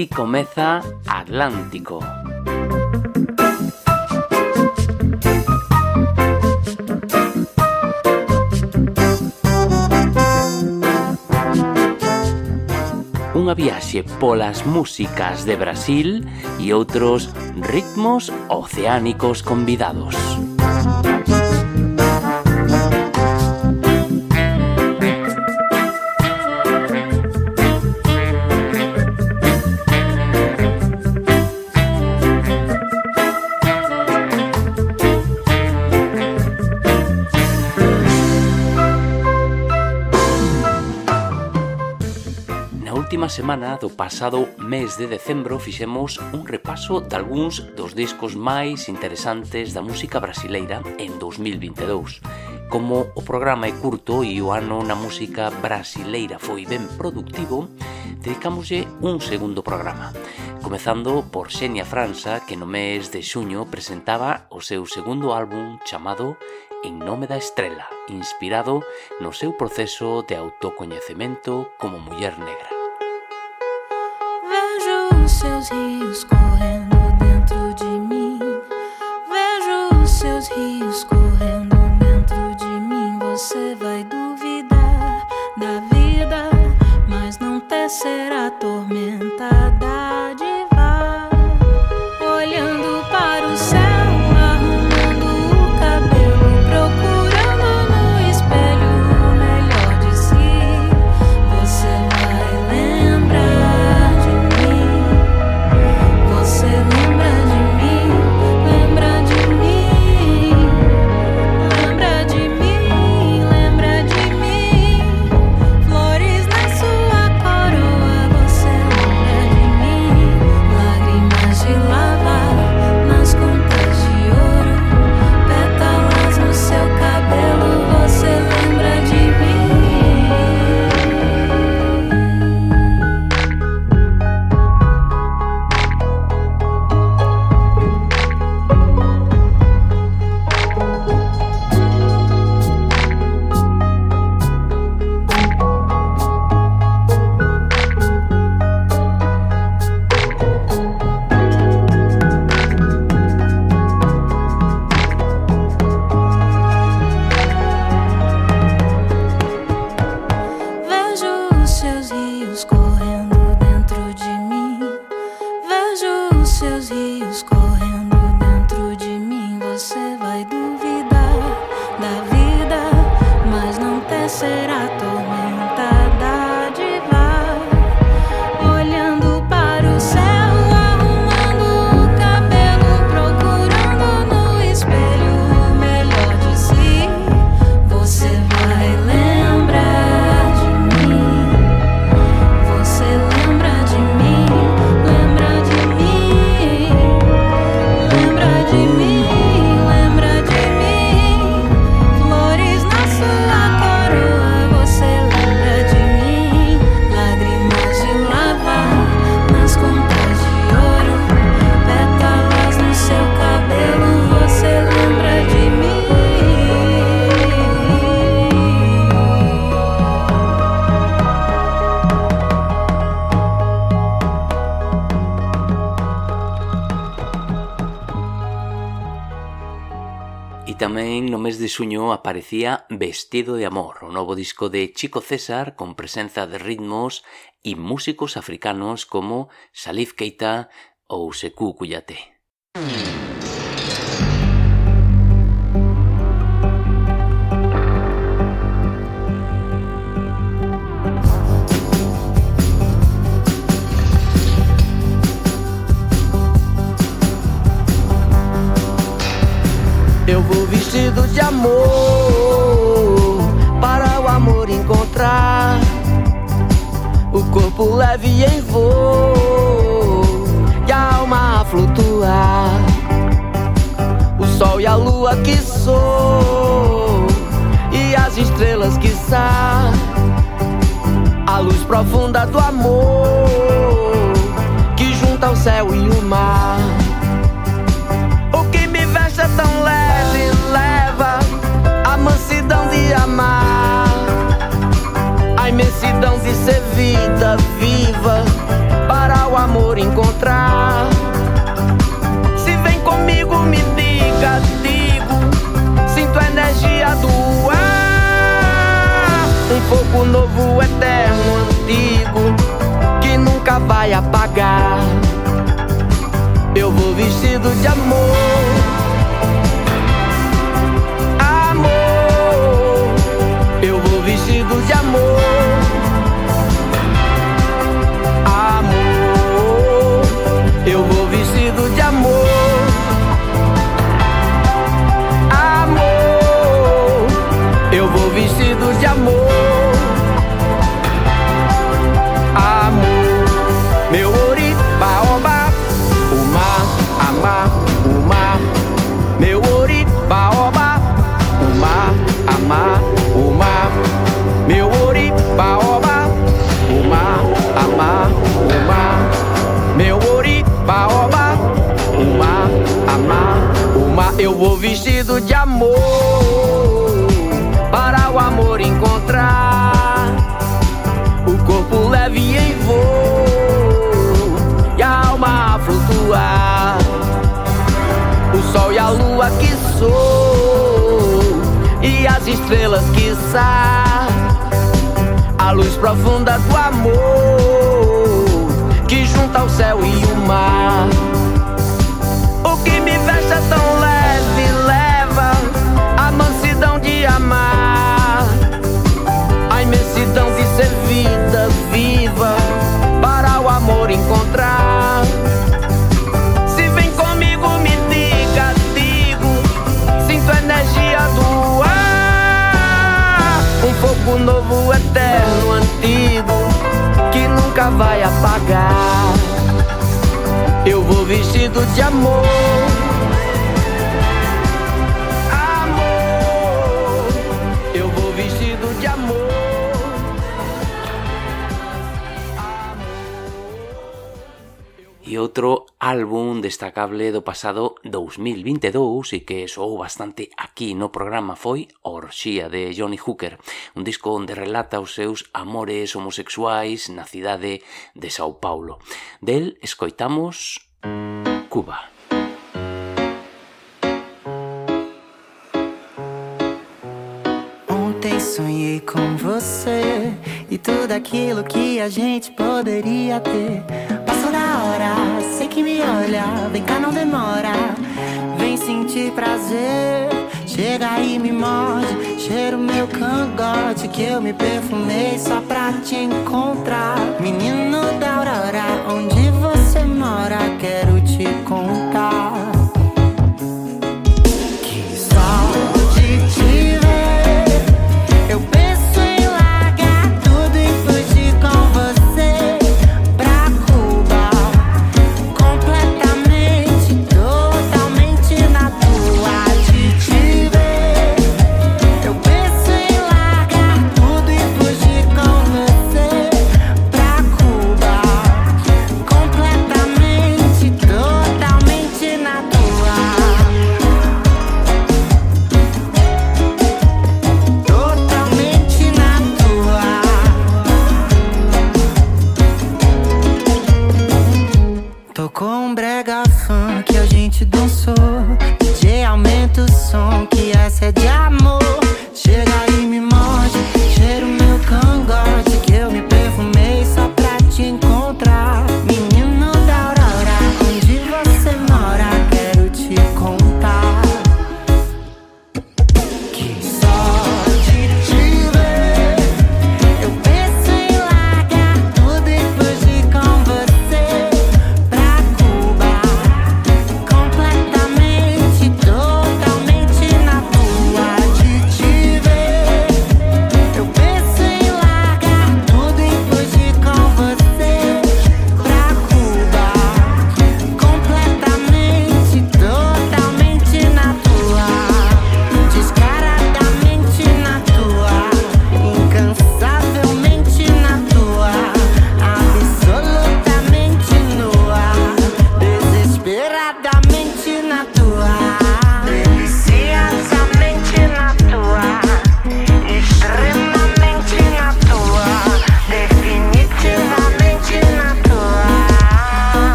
Aquí comeza Atlántico. unha viaxe polas músicas de Brasil e outros ritmos oceánicos convidados. semana do pasado mes de decembro fixemos un repaso de algúns dos discos máis interesantes da música brasileira en 2022. Como o programa é curto e o ano na música brasileira foi ben productivo, dedicámoslle un segundo programa. Comezando por Xenia França, que no mes de xuño presentaba o seu segundo álbum chamado En nome da estrela, inspirado no seu proceso de autocoñecemento como muller negra. Seus rios correndo sueño aparecía Vestido de Amor, o novo disco de Chico César con presenza de ritmos e músicos africanos como Salif Keita ou Sekou Kouyaté. Vestido de amor para o amor encontrar o corpo leve em voo e a alma a flutuar. O sol e a lua que sou e as estrelas que são a luz profunda do amor que junta o céu e o mar. Vai apagar. Eu vou vestido de amor. Estrelas que sa a luz profunda do amor que junta o céu e o apagar. Eu vou vestido de amor. Amor, eu vou vestido de amor. E outro álbum destacable do pasado 2022 e que soou bastante aquí no programa foi Orxía de Johnny Hooker, un disco onde relata os seus amores homosexuais na cidade de Sao Paulo. Del escoitamos Cuba. Sonhei com você e tudo aquilo que a gente poderia ter. Passou da hora, sei que me olha, vem cá, não demora. Vem sentir prazer, chega e me morde. Cheiro meu cangote que eu me perfumei só pra te encontrar. Menino da aurora, onde você mora? Quero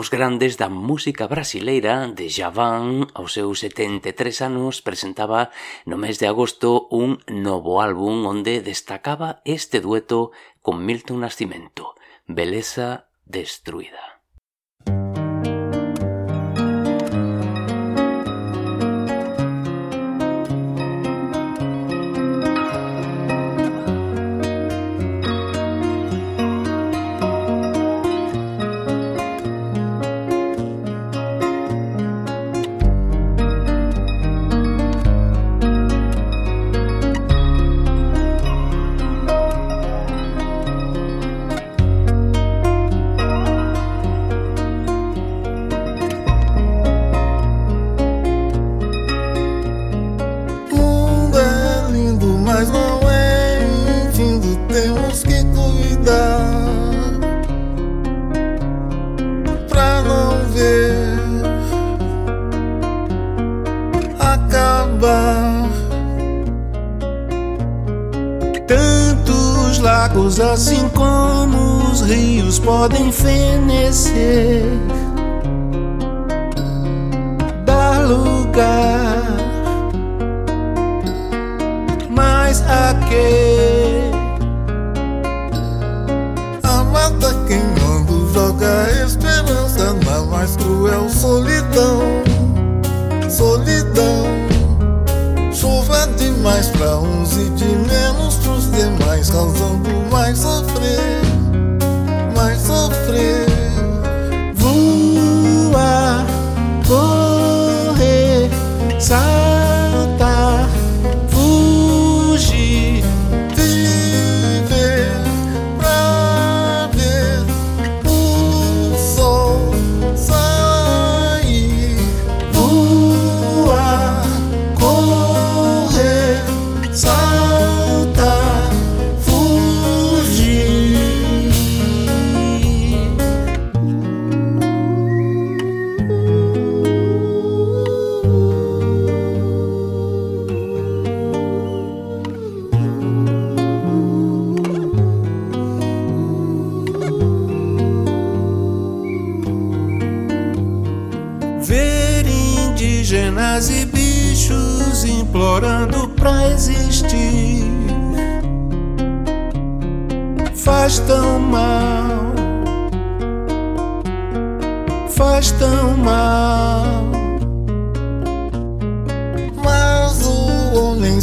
dos grandes da música brasileira de Javan, aos seus 73 anos, presentaba no mes de agosto un novo álbum onde destacaba este dueto con Milton Nascimento, Beleza Destruída. Assim como os rios podem fenecer, dar lugar, mas a que? A mata queimando joga esperança na mais cruel solidão, solidão. Demais pra uns e de menos pros demais, causando mais sofrer, mais sofrer.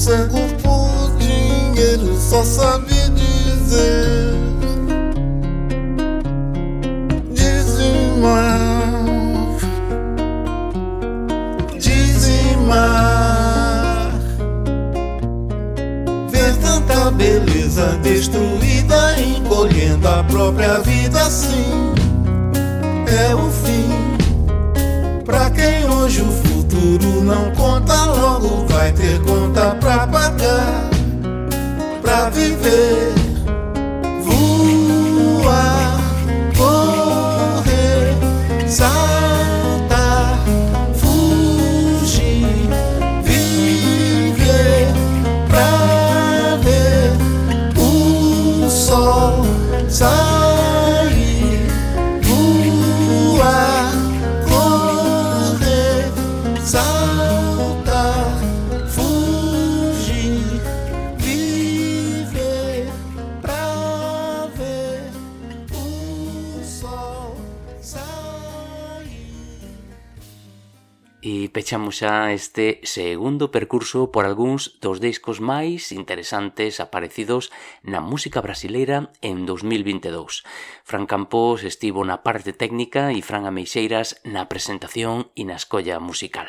cego por dinheiro só sabe dizer. Dizimar Dizimar Ver tanta beleza destruída Encolhendo a própria vida assim É o fim. Pra quem hoje o futuro não conta logo vai ter pra pagar, pra viver. Sorry. E pechamos xa este segundo percurso por algúns dos discos máis interesantes aparecidos na música brasileira en 2022. Fran Campos estivo na parte técnica e Fran Ameixeiras na presentación e na escolla musical.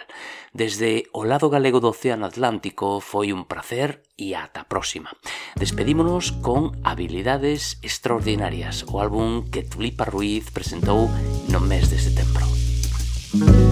Desde o lado galego do Océano Atlántico foi un placer e ata a próxima. Despedímonos con Habilidades Extraordinarias, o álbum que Tulipa Ruiz presentou no mes de setembro. Música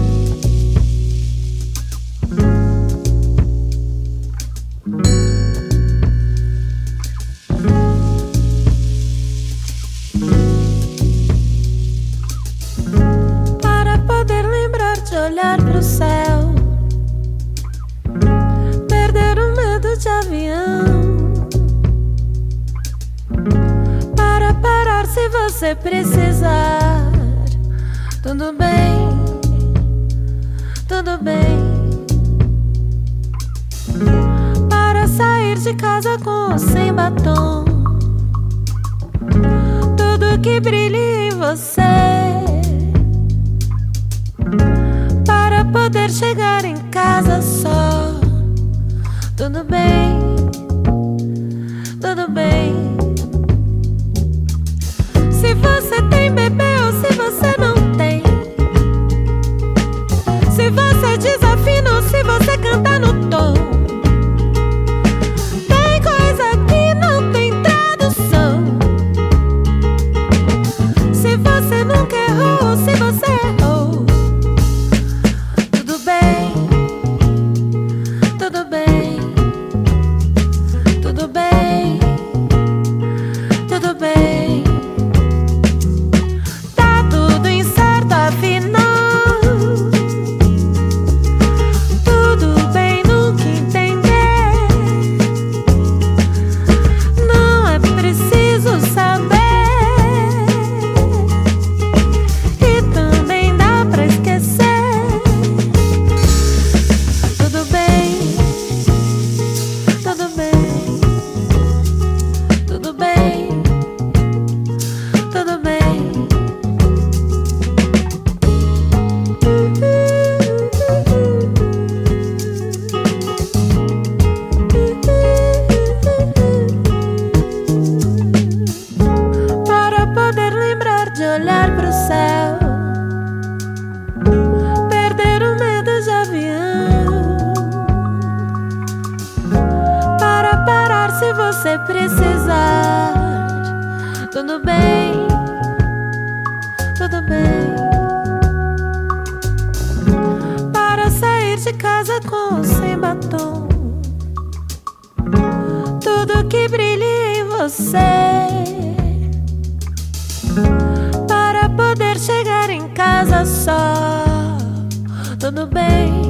você. você para poder chegar em casa só. Tudo bem.